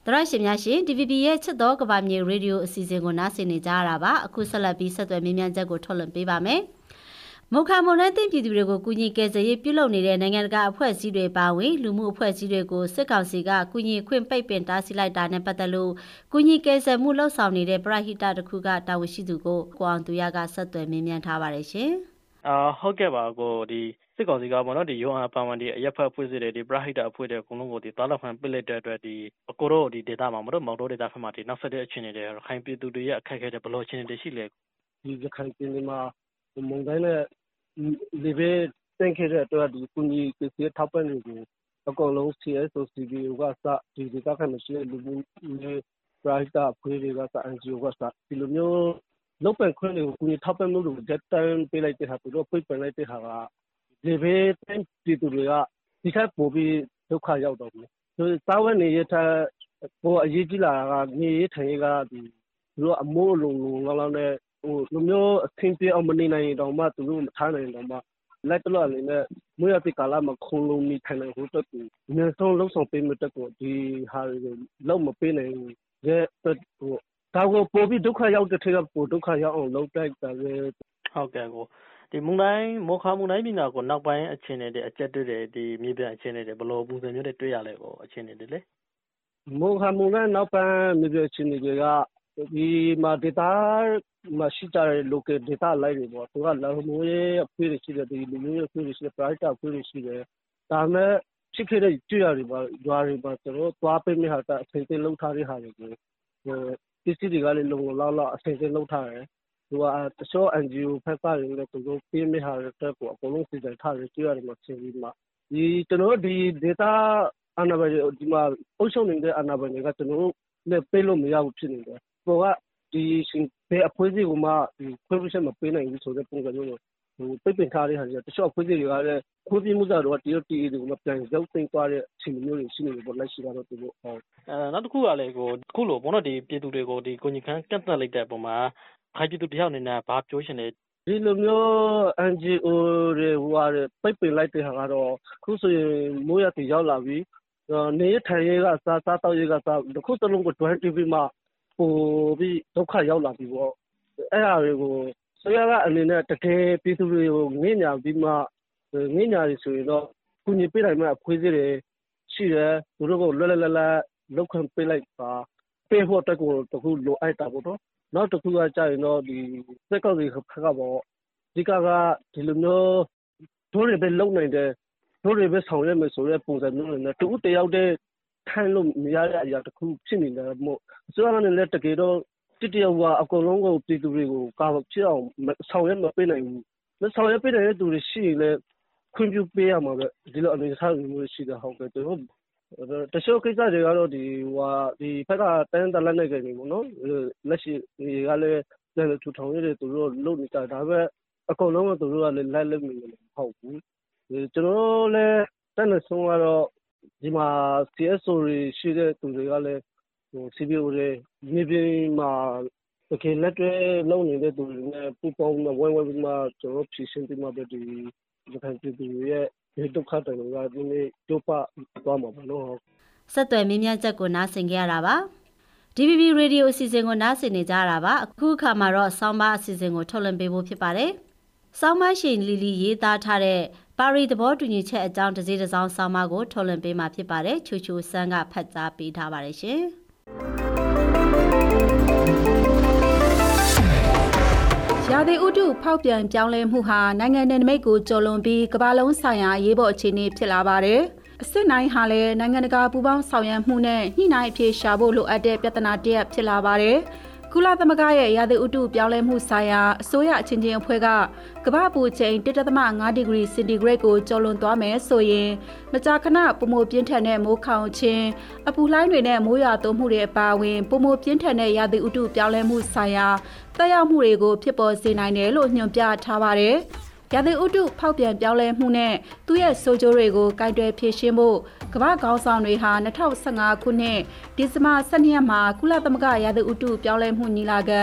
တရရှင်များရှင် DVB ရဲ့ချစ်တော်ကဘာမြေရေဒီယိုအစီအစဉ်ကိုနားဆင်နေကြရတာပါအခုဆက်လက်ပြီးဆက်သွယ်မြင်းမြန်းချက်ကိုထုတ်လွှင့်ပေးပါမယ်မုခမွန်နဲ့တင့်ပြည်သူတွေကိုကူညီကယ်ဆယ်ရေးပြုလုပ်နေတဲ့နိုင်ငံတကာအဖွဲ့အစည်းတွေပါဝင်လူမှုအဖွဲ့အစည်းတွေကိုစစ်ကောင်စီကကူညီခွင့်ပိတ်ပင်တားဆီးလိုက်တာနဲ့ပတ်သက်လို့ကူညီကယ်ဆယ်မှုလှုပ်ဆောင်နေတဲ့ပရဟိတတစ်ခုကတာဝန်ရှိသူကိုကိုအောင်သူရကဆက်သွယ်မြင်းမြန်းထားပါတယ်ရှင်။အာဟုတ်ကဲ့ပါကိုဒီ စစ်ကောင်စီကပေါ့နော်ဒီယူအန်ပါဝန်ဒီအရက်ဖက်ဖွဲ့စည်းတယ်ဒီပရဟိတအဖွဲ့တွေအကုန်လုံးကိုဒီတားလောက်ခံပစ်လိုက်တဲ့အတွက်ဒီအကိုတို့ဒီဒေတာမှာမတို့မောင်တို့ဒေတာဖက်မှာဒီနောက်ဆက်တဲ့အခြေအနေတွေခိုင်ပြည်သူတွေရဲ့အခက်အခဲတွေဘယ်လိုအခြေအနေတွေရှိလဲဒီရခိုင်ပြည်နယ်မှာမုန်တိုင်းနဲ့လေဘေးတင့်ခဲ့တဲ့အတွက်ဒီကုညီပစ္စည်းထောက်ပံ့တွေကိုအကုန်လုံး CSO CBO ကစဒီဒေတာခံမရှိတဲ့လူမျိုးပရဟိတအဖွဲ့တွေကစ NGO ကစဒီလိုမျိုးလုပ်ပန်ခွင့်တွေကိုကုညီထောက်ပံ့မှုတွေကိုတက်တန်းပေးလိုက်တဲ့ဟာသူတို့ပိတ်ပင်လိုက်တဲ့ဟာက လေဘေးသင့်ပြည်သူတွေက ဒီထက်ပိုပြီး ဒုက္ခရောက်တော့မယ်။စားဝတ်နေရေးထက် ပိုအရေးကြီးလာတာက နေရေးထိုင်ရေးကဒီသူတို့ အမိုးအလုံလုံလောက်လောက်နဲ့ဟိုလူမျိုးအထင်ပြေအောင်မနေနိုင်ရင်တော့မှ သူတို့ မထားနိုင်တော့မှလက်တလောအနေနဲ့မွေးရတဲ့ကာလမှာခုံလုံးနေထိုင်နိုင်ဖို့အတွက်ကို အများဆုံးလှုပ်ဆောင်ပေးမယ့်တက်ကို ဒီဟာတွေကိုလောက်မပေးနိုင်ရဲ့အတွက်ဟိုဒါကို ပိုပြီး ဒုက္ခရောက်တဲ့ထက်ကပိုဒုက္ခရောက်အောင် လုပ်တိုက်တာပဲ ဟုတ်ကဲ့ကို ဒီမုန်တိုင်းမောခမုန်တိုင်းပြည်နာကိုနောက်ပိုင်းအခြေအနေတွေအကျက်တွေ့တယ်ဒီမြေပြင်အခြေအနေတွေဘယ်လိုပုံစံမျိုးတွေတွေ့ရလဲကိုအခြေအနေတွေလေမိုခါမုန်တိုင်းနောက်ပိုင်းမြေပြင်အခြေအနေတွေကဒီမှာ data မှာရှိကြတဲ့ local data လိုက်တွေပေါ့သူကလော်မိုးရဲ့အဖွဲ့တွေရှိတယ်ဒီလူမျိုးရဲ့အဖွဲ့တွေရှိတယ် private အဖွဲ့တွေရှိတယ်ဒါမဲ့ဖြစ်ခဲ့တဲ့ကြွရတွေပါရွာတွေပါကျွန်တော်သွားပေးမယ့်ဟာကအချိန်သိလောက်ထားတဲ့ဟာတွေကိုဟိုပစ္စည်းတွေကလည်းလုံလုံလောက်လောက်အချိန်သိလောက်ထားတယ် သူကတချို့ NGO ဖက်ကလည်းသူတို့ပေးမယ့်ဟာတွေတက်ကို အကုန်လုံးစီစဉ်ထားတယ်ကြွရတယ်မှာဆင်းပြီးမှဒီကျွန်တော်ဒီ data အာဏာပိုင်တွေ ဒီမှာ အုပ်ချုပ်နေတဲ့ အာဏာပိုင်တွေက ကျွန်တော်တို့လည်းပေးလို့မရဘူးဖြစ်နေတယ်။ပေါ်ကဒီရှင်ဘယ်အဖွဲ့အစည်းကမှဒီခွင့်ပြုချက်မပေးနိုင်ဘူးဆိုတဲ့ ပုံစံမျိုးကိုဟိုပိတ်ပင်ထားတဲ့ဟာတွေက တချို့အဖွဲ့အစည်းတွေကလည်း ခွင့်ပြုမှုစားတော့တရုတ်တီတွေကမှပြန်ရောက်သိမ်းသွားတဲ့ အခြေအနေမျိုးတွေ ရှိနေတယ်ပေါ့ လက်ရှိကတော့သူတို့ဟုတ်အဲနောက်တစ်ခုကလည်းကိုခုလိုဘောနော်ဒီပြည်သူတွေကိုဒီကိုကြီးခန်းကန့်သက်လိုက်တဲ့ပုံမှာ ခိုင်ပြည်သူတယောက်အနေနဲ့ဘာပြောရှင်လဲဒီလိုမျိုး NGO တွေဟိုဟာတွေပိတ်ပင်လိုက်တဲ့ဟာကတော့ခုဆိုရင်မိုးရတီရောက်လာပြီနေထိုင်ရေးကစားစားတော့ရေးကစားတစ်ခုစလုံးကို join တီးပြီးမှပိုပြီးဒုက္ခရောက်လာပြီပေါ့အဲ့ဒါတွေကိုဆိုရကအနေနဲ့တကယ်ပြည်သူတွေကိုငင့်ညာပြီးမှငင့်ညာတွေဆိုရင်တော့ကုညီပေးနိုင်မဲ့အဖွဲ့အစည်းတွေရှိတယ်သူတို့ကိုလွတ်လပ်လပ်လပ်လောက်ခံပေးလိုက်ပါပေးဖို့တက်ကိုတခုလိုအပ်တာပေါ့နော် နောက်တစ်ခုကကြာရင်တော့ ဒီစက်ကောက်တွေခက်ကပေါ့ဒီကက ဒီလိုမျိုး တို့တွေပဲ လုံနိုင်တယ် တို့တွေပဲ ဆောင်ရွက်မယ်ဆိုတဲ့ ပုံစံမျိုးနဲ့တူတယောက်တည်းထိုင်လို့မရတဲ့ အရာတစ်ခု ဖြစ်နေတယ်မို့ အစိုးရကလည်းတကယ်တော့တတယောက်ကအကုန်လုံးကို ပြည်သူတွေကို ကာဖြစ်အောင် ဆောင်ရွက်မပေးနိုင်ဘူးမဆောင်ရွက်ပေးနိုင်တဲ့သူတွေ ရှိရင်လည်း ခွင့်ပြုပေးရမှာပဲ ဒီလိုအနေအထားမျိုး ရှိတယ်ဟုတ်ကဲ့တို့ တချို့ကိစ္စတွေကတော့ ဒီဟိုဒီဖက်ကတန်းတလက်နေကြနေပေါ့နော် လက်ရှိတွေကလည်း ပြန်ထူထောင်ရတဲ့သူတို့လုပ်နေကြဒါပေမဲ့ အကုန်လုံးကသူတို့ကလည်းလိုက်လက်မနေမဟုတ်ဘူး ကျွန်တော်လည်းတက်နေဆုံးကတော့ ဒီမှာ CSO တွေ ရှိတဲ့သူတွေကလည်းဟို CBO တွေ မြေပြင်မှာ တကယ်လက်တွဲလုပ်နေတဲ့သူတွေနဲ့ ပူးပေါင်းဝိုင်းဝိုင်းပြီးမှ ကျွန်တော်ဖြည့်ရှင်းပြီးမှပဲ ဒီရခိုင်ပြည်သူရဲ့ ဒီဒုက္ခတွေကဒီနေ့ကျုပ်ပသွားမှာပါလို့ဆက်သွယ်မြင်းမြတ်ချက်ကိုနားဆင်ကြရတာပါ DVB Radio အစီအစဉ်ကိုနားဆင်နေကြတာပါအခုအခါမှာတော့ဆောင်းပါအစီအစဉ်ကိုထုတ်လွှင့်ပေးဖို့ဖြစ်ပါတယ်ဆောင်းပါရှင်လီလီရေးသားထားတဲ့ပါရီသဘောတူညီချက်အကြောင်းတစ်စီးတစ်စောင်းဆောင်းပါကိုထုတ်လွှင့်ပေးမှာဖြစ်ပါတယ်ချူချူဆန်းကဖတ်ကြားပေးထားပါတယ်ရှင် ရာသီဥတုဖောက်ပြန်ပြောင်းလဲမှုဟာနိုင်ငံနယ်နိမိတ်ကိုကျော်လွန်ပြီးကမ္ဘာလုံးဆိုင်ရာရေးပေါ်အခြေအနေဖြစ်လာပါတယ်။အစ်စ်နိုင်ဟာလည်းနိုင်ငံတကာပူးပေါင်းဆောင်ရွက်မှုနဲ့ညှိနှိုင်းအပြေရှာဖို့လိုအပ်တဲ့ပြဿနာတစ်ရပ်ဖြစ်လာပါတယ်။ ကုလသမဂ္ဂရဲ့ရာသီဥတုပြောင်းလဲမှုဆိုင်ရာအစိုးရအချင်းချင်းအဖွဲ့ကကမ္ဘာပူချိန်1.5ဒီဂရီစင်တီဂရိတ်ကိုကျော်လွန်သွားမယ်ဆိုရင်မကြာခဏပုံမပြင်းထန်တဲ့မိုးခေါင်ခြင်းအပူလှိုင်းတွေနဲ့မိုးရွာသွန်းမှုတွေအပါအဝင်ပုံမပြင်းထန်တဲ့ရာသီဥတုပြောင်းလဲမှုဆိုင်ရာတက်ရောက်မှုတွေကိုဖြစ်ပေါ်စေနိုင်တယ်လို့ညွှန်ပြထားပါတယ်။ ရာသီဥတုဖောက်ပြန်ပြောင်းလဲမှုနဲ့သူ့ရဲ့ဆိုးကျိုးတွေကိုကင်တွယ်ဖြေရှင်းဖို့ကမ္ဘာခေါင်းဆောင်တွေဟာ2015ခုနှစ်ဒီဇင်ဘာ12ရက်မှာကုလသမဂ္ဂရာသီဥတုပြောင်းလဲမှုညီလာခံ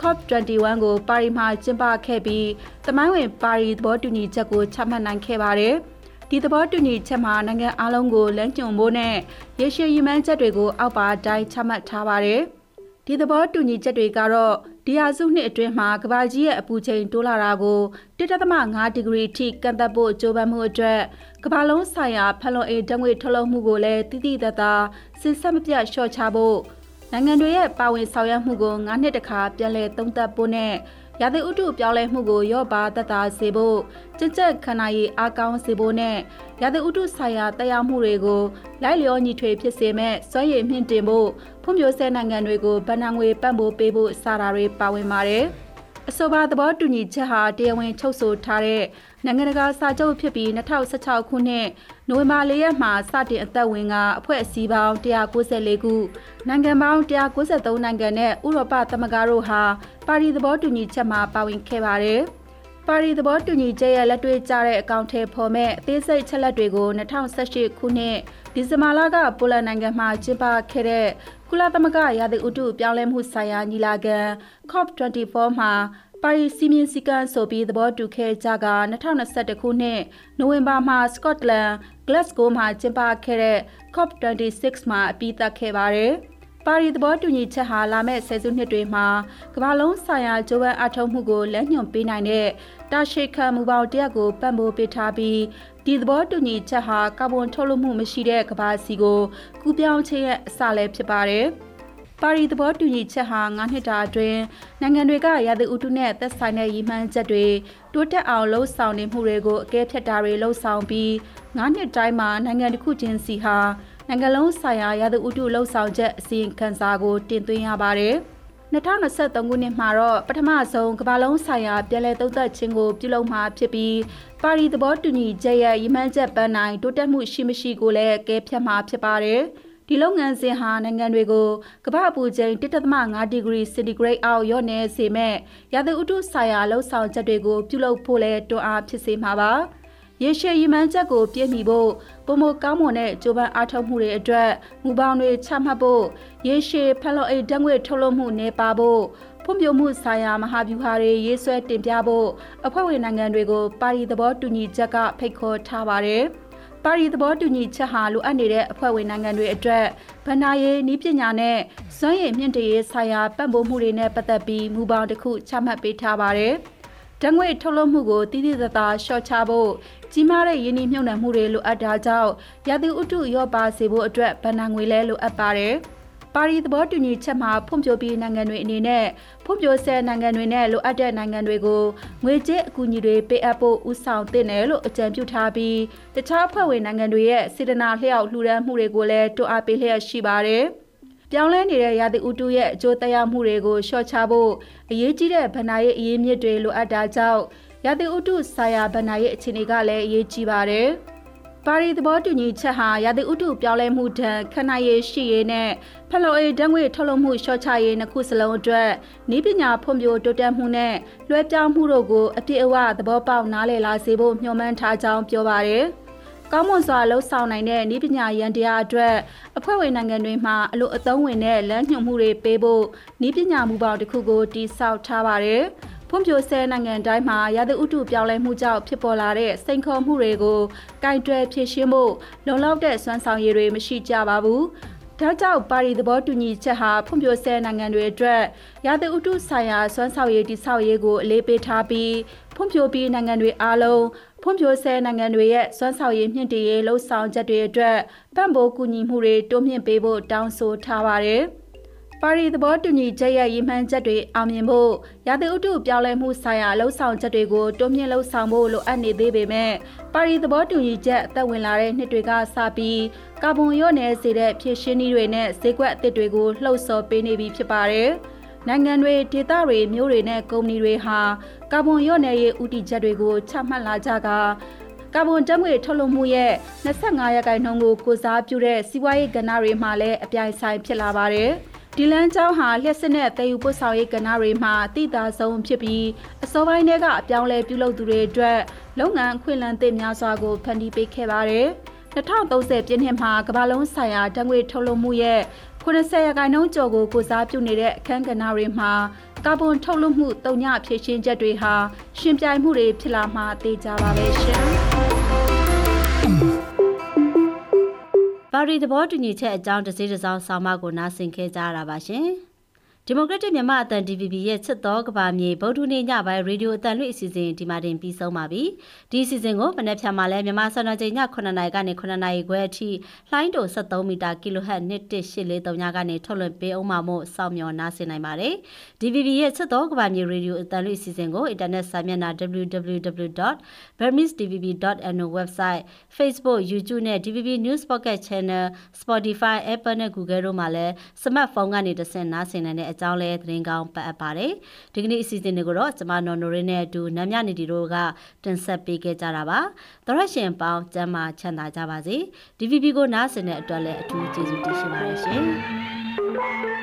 COP21 ကိုပါရီမှာကျင်းပခဲ့ပြီးတမိုင်းဝင်ပါရီသဘောတူညီချက်ကိုချမှတ်နိုင်ခဲ့ပါတယ်။ဒီသဘောတူညီချက်မှာနိုင်ငံအလုံးကိုလမ်းညွှန်ဖို့နဲ့ရေရှည်ရည်မှန်းချက်တွေကိုအောက်ပါတိုင်းချမှတ်ထားပါတယ်။ဒီသဘောတူညီချက်တွေကတော့ ဒီဟာစုနှစ်အတွင်းမှာကဘာကြီးရဲ့အပူချိန်တိုးလာတာကို1.5ဒီဂရီထိကန့်သက်ဖို့ကြိုးပမ်းမှုအတွက်ကဘာလုံးဆိုင်ရာဖက်လွန်အေဓာတ်ငွေထုတ်လုပ်မှုကိုလည်းတိတိတသားစစ်ဆက်မပြတ်လျှော့ချဖို့နိုင်ငံတွေရဲ့ပါဝင်ဆောင်ရွက်မှုကို9နှစ်တခါပြန်လည်သုံးသပ်ဖို့နဲ့ ရာသီဥတုပြောင်းလဲမှုကိုရော့ပါသက်သာစေဖို့ကြက်ကြက်ခန္ဓာရည်အားကောင်းစေဖို့နဲ့ရာသီဥတုဆိုင်ရာတရားမှုတွေကိုလိုက်လျောညီထွေဖြစ်စေမဲ့စွမ်းရည်မြင့်တင်ဖို့ဖွံ့ဖြိုးဆဲနိုင်ငံတွေကိုဗဏ္ဍာငွေပံ့ပိုးပေးဖို့စတာတွေပါဝင်ပါတယ်။အဆိုပါသဘောတူညီချက်ဟာတရားဝင်ချုပ်ဆိုထားတဲ့ နိုင်ငံတကာစာချုပ်ဖြစ်ပြီး2016ခုနှစ်နိုဝင်ဘာလရက်မှာစတင်အသက်ဝင်ကအဖွဲ့အစည်းပေါင်း194ခုနိုင်ငံပေါင်း193နိုင်ငံနဲ့ဥရောပသမဂ္ဂတို့ဟာပါရီသဘောတူညီချက်မှာပါဝင်ခဲ့ပါတယ်။ပါရီသဘောတူညီချက်ရဲ့လက်တွေ့ကျတဲ့အကောင့်ထဲပေါ်မဲ့အသေးစိတ်ချက်လက်တွေကို2018ခုနှစ်ဒီဇင်ဘာလကပိုလန်နိုင်ငံမှာကျင်းပခဲ့တဲ့ကုလသမဂ္ဂရာသီဥတုပြောင်းလဲမှုဆိုင်ရာညီလာခံ COP24 မှာ ပါရီစီမင်းစည်းကမ်းဆိုပြီးသဘောတူခဲ့ကြက2021ခုနှစ်နိုဝင်ဘာမှာစကော့တလန်ဂလက်စကိုမှာကျင်းပခဲ့တဲ့ COP26 မှာအပြီးသတ်ခဲ့ပါတယ်။ပါရီသဘောတူညီချက်ဟာလာမယ့်ဆယ်စုနှစ်တွေမှာကမ္ဘာလုံးဆိုင်ရာဂျိုးဝမ်အထောက်မှုကိုလက်ညှိုးပေးနိုင်တဲ့တာရှိခံမူပေါင်းတရက်ကိုပံ့ပိုးပေးထားပြီးဒီသဘောတူညီချက်ဟာကာဗွန်ထုတ်လွှတ်မှုမရှိတဲ့ကမ္ဘာစီကိုကူးပြောင်းခြင်းရဲ့အစလည်းဖြစ်ပါတယ်။ ပါရီသဘောတူညီချက်ဟာ9နှစ်တာအတွင်းနိုင်ငံတွေကရာသီဥတုနဲ့သက်ဆိုင်တဲ့ရည်မှန်းချက်တွေတိုးတက်အောင်လှုံ့ဆော်နေမှုတွေကိုအကဲဖြတ်တာတွေလှုံ့ဆော်ပြီး9နှစ်တိုင်းမှာနိုင်ငံတစ်ခုချင်းစီဟာနိုင်ငံလုံးဆိုင်ရာရာသီဥတုလှုံ့ဆော်ချက်အစီရင်ခံစာကိုတင်သွင်းရပါတယ်။2023ခုနှစ်မှာတော့ပထမဆုံးကမ္ဘာလုံးဆိုင်ရာပြည်လဲသုံးသက်ခြင်းကိုပြုလုပ်မှာဖြစ်ပြီးပါရီသဘောတူညီချက်ရဲ့ရည်မှန်းချက်ပန်းနိုင်တိုးတက်မှုရှိမရှိကိုလည်းအကဲဖြတ်မှာဖြစ်ပါတယ်။ ဒီလုပ်ငန်းစဉ်ဟာနိုင်ငံတွေကိုကမ္ဘာအပူချိန်1.5ဒီဂရီစင်တီဂရိတ်အောက်လျော့နေစေမဲ့ရာသီဥတုဆိုင်ရာလှုပ်ဆောင်ချက်တွေကိုပြုလုပ်ဖို့လဲတွန်းအားဖြစ်စေမှာပါရေရှည်ရည်မှန်းချက်ကိုပြည့်မီဖို့ပုံမကောင်းမွန်တဲ့ကြိုးပမ်းအားထုတ်မှုတွေအတွက်မူပေါင်းတွေချမှတ်ဖို့ရေရှည်ဖန်လုံအိတ်ဓာတ်ငွေ့ထုတ်လွှတ်မှုနေပါဖို့ဖွံ့ဖြိုးမှုဆိုင်ရာမဟာဗျူဟာတွေရေးဆွဲတင်ပြဖို့အဖွဲ့ဝင်နိုင်ငံတွေကိုပါရီသဘောတူညီချက်ကဖိတ်ခေါ်ထားပါတယ်။ ပါရီသဘောတူညီချက်ဟာလိုအပ်နေတဲ့အဖွဲ့ဝင်နိုင်ငံတွေအတွက်ဗဏ္ဍာရေးနည်းပညာနဲ့စွမ်းရည်မြင့်တရေးဆိုင်ရာပံ့ပိုးမှုတွေနဲ့ပတ်သက်ပြီးမူပေါင်းတစ်ခုချမှတ်ပေးထားပါတယ်။ဓာတ်ငွေထုတ်လွှတ်မှုကိုတည်တည်သာသာလျှော့ချဖို့ကြီးမားတဲ့ယင်းနှိမ့်မြုံနယ်မှုတွေလိုအပ်တာကြောင့်ရာသီဥတုရော့ပါစေဖို့အတွက်ဗဏ္ဍာငွေလဲလိုအပ်ပါတယ်။ ပါရီသဘောတူညီချက်မှာဖွံ့ဖြိုးပြီးနိုင်ငံတွေအနေနဲ့ဖွံ့ဖြိုးဆဲနိုင်ငံတွေနဲ့လိုအပ်တဲ့နိုင်ငံတွေကိုငွေကြေးအကူအညီတွေပေးအပ်ဖို့ဦးဆောင်သင့်တယ်လို့အကြံပြုထားပြီးတခြားဖွဲ့ဝင်နိုင်ငံတွေရဲ့စေတနာလျှောက်လှူဒန်းမှုတွေကိုလည်းတွန်းအားပေးလျက်ရှိပါတယ်။ပြောင်းလဲနေတဲ့ရာသီဥတုရဲ့အကျိုးသက်ရောက်မှုတွေကိုလျှော့ချဖို့အရေးကြီးတဲ့ဗဏ္ဍာရေးအရေးမြစ်တွေလိုအပ်တာကြောင့်ရာသီဥတုဆိုင်ရာဗဏ္ဍာရေးအခြေအနေကလည်းအရေးကြီးပါတယ်။ ပါရီသဘောတူညီချက်ဟာရာသီဥတုပြောင်းလဲမှုဒဏ်ခဏရေးရှိရေးနဲ့ဖလိုအေဓာတ်ငွေထုတ်လုပ်မှုလျှော့ချရေးနှစ်ခုစလုံးအတွက်ဤပညာဖွံ့ဖြိုးတိုးတက်မှုနဲ့လွှဲပြောင်းမှုတို့ကိုအပြည့်အဝသဘောပေါက်နားလည်လာစေဖို့မျှော်မှန်းထားကြောင်းပြောပါရယ်ကောင်းမွန်စွာလှုပ်ဆောင်နိုင်တဲ့ဤပညာရန်တရားအတွက်အဖွဲ့ဝင်နိုင်ငံတွေမှာအလို့အသုံးဝင်တဲ့လမ်းညွှန်မှုတွေပေးဖို့ဤပညာမူပေါင်းတစ်ခုကိုတိစောက်ထားပါရယ် ဖွံ့ဖြိုးဆဲနိုင်ငံတိုင်းမှာရာသီဥတုပြောင်းလဲမှုကြောင့်ဖြစ်ပေါ်လာတဲ့စိန်ခေါ်မှုတွေကိုကင်တွယ်ဖြေရှင်းဖို့လုံလောက်တဲ့စွမ်းဆောင်ရည်တွေမရှိကြပါဘူး။ဒါကြောင့်ပါရီသဘောတူညီချက်ဟာဖွံ့ဖြိုးဆဲနိုင်ငံတွေအတွက်ရာသီဥတုဆိုင်ရာစွမ်းဆောင်ရည်တိဆောက်ရေးကိုအလေးပေးထားပြီးဖွံ့ဖြိုးပြီးနိုင်ငံတွေအားလုံးဖွံ့ဖြိုးဆဲနိုင်ငံတွေရဲ့စွမ်းဆောင်ရည်မြင့်တင်ရေးလှုံ့ဆော်ချက်တွေအတွက်ပံ့ပိုးကူညီမှုတွေတိုးမြှင့်ပေးဖို့တောင်းဆိုထားပါတယ်။ ပါရီသဘောတူညီချက်ရဲ့ရည်မှန်းချက်တွေအောင်မြင်ဖို့ရာသီဥတုပြောင်းလဲမှုဆိုင်ရာလှုံ့ဆော်ချက်တွေကိုတိုးမြှင့်လှုံ့ဆော်ဖို့လိုအပ်နေသေးပေမဲ့ပါရီသဘောတူညီချက်အသက်ဝင်လာတဲ့နှစ်တွေကစပြီးကာဗွန်လျော့နေစေတဲ့ဖြည့်ရှင်းနည်းတွေနဲ့ဈေးကွက်အသစ်တွေကိုလှုံ့ဆော်ပေးနေပြီဖြစ်ပါတယ်။နိုင်ငံတွေဒေသတွေမြို့တွေနဲ့ကုမ္ပဏီတွေဟာကာဗွန်လျော့နေရေးဥတီချက်တွေကိုချမှတ်လာကြကကာဗွန်ဓာတ်ငွေထုတ်လွှတ်မှုရဲ့25ရာခိုင်နှုန်းကိုကိုစားပြုတဲ့စီးပွားရေးကဏ္ဍတွေမှာလည်းအပြိုင်ဆိုင်ဖြစ်လာပါတယ်။ ဒီလန်းကျောင်းဟာလျှက်စစ်နဲ့တည်ယူပို့ဆောင်ရေးကဏ္ဍတွေမှာတည်တာဆုံးဖြစ်ပြီးအစောပိုင်းတွေကအပြောင်းလဲပြုလုပ်သူတွေအတွက်လုပ်ငန်းအခွင့်အလမ်းသစ်များစွာကိုဖန်တီးပေးခဲ့ပါတယ်။2030ပြည့်နှစ်မှာကမ္ဘာလုံးဆိုင်ရာဓာတ်ငွေထုတ်လုပ်မှုရဲ့80ရာခိုင်နှုန်းကျော်ကိုကိုစားပြုနေတဲ့အခန်းကဏ္ဍတွေမှာကာဗွန်ထုတ်လွှတ်မှုတုံညဖြည့်ရှင်းချက်တွေဟာရှင်ပြိုင်မှုတွေဖြစ်လာမှသိကြပါပဲရှင်။ ပါရီသဘောတူညီချက်အကြောင်းတစည်းတစောင်းဆောင်းပါးကိုနားဆင်ခဲ့ကြရတာပါရှင်။ ဒီမိုကရက်တစ်မြန်မာအသံ DVB ရဲ့ချစ်တော်ကဘာမြေဗုဒ္ဓနေ့ညပိုင်းရေဒီယိုအသံလွှင့်အစီအစဉ်ဒီမှာတင်ပြီးဆုံးပါပြီ။ဒီအစီအစဉ်ကိုမနေ့ဖြန်မှာလဲမြန်မာစံတော်ချိန်ည9နာရီကနေ9နာရီခွဲအထိလှိုင်းတို73မီတာ kHz 11843ညကနေထုတ်လွှင့်ပေးအောင်မှမို့စောင့်မျှော်နားဆင်နိုင်ပါတယ်။ DVB ရဲ့ချစ်တော်ကဘာမြေရေဒီယိုအသံလွှင့်အစီအစဉ်ကိုအင်တာနက်စာမျက်နှာ www.burmese.tvb.no website Facebook YouTube နဲ့ DVB News Pocket Channel Spotify Apple နဲ့ Google တို့မှာလည်းစမတ်ဖုန်းကနေတဆင့်နားဆင်နိုင်တဲ့အကြောင်းလဲသတင်းကောင်းပတ်အပ်ပါတယ်ဒီကနေ့အစီအစဉ်တွေကိုတော့ကျမနော်နိုရင်းနဲ့အတူနမ်းမြနေတီတို့ကတင်ဆက်ပေးခဲ့ကြတာပါသရရှင်ပေါင်းကျမ်းမာချမ်းသာကြပါစေ DVB ကိုနားဆင်တဲ့အတွက်လည်းအထူးကျေးဇူးတင်ရှိပါတယ်ရှင်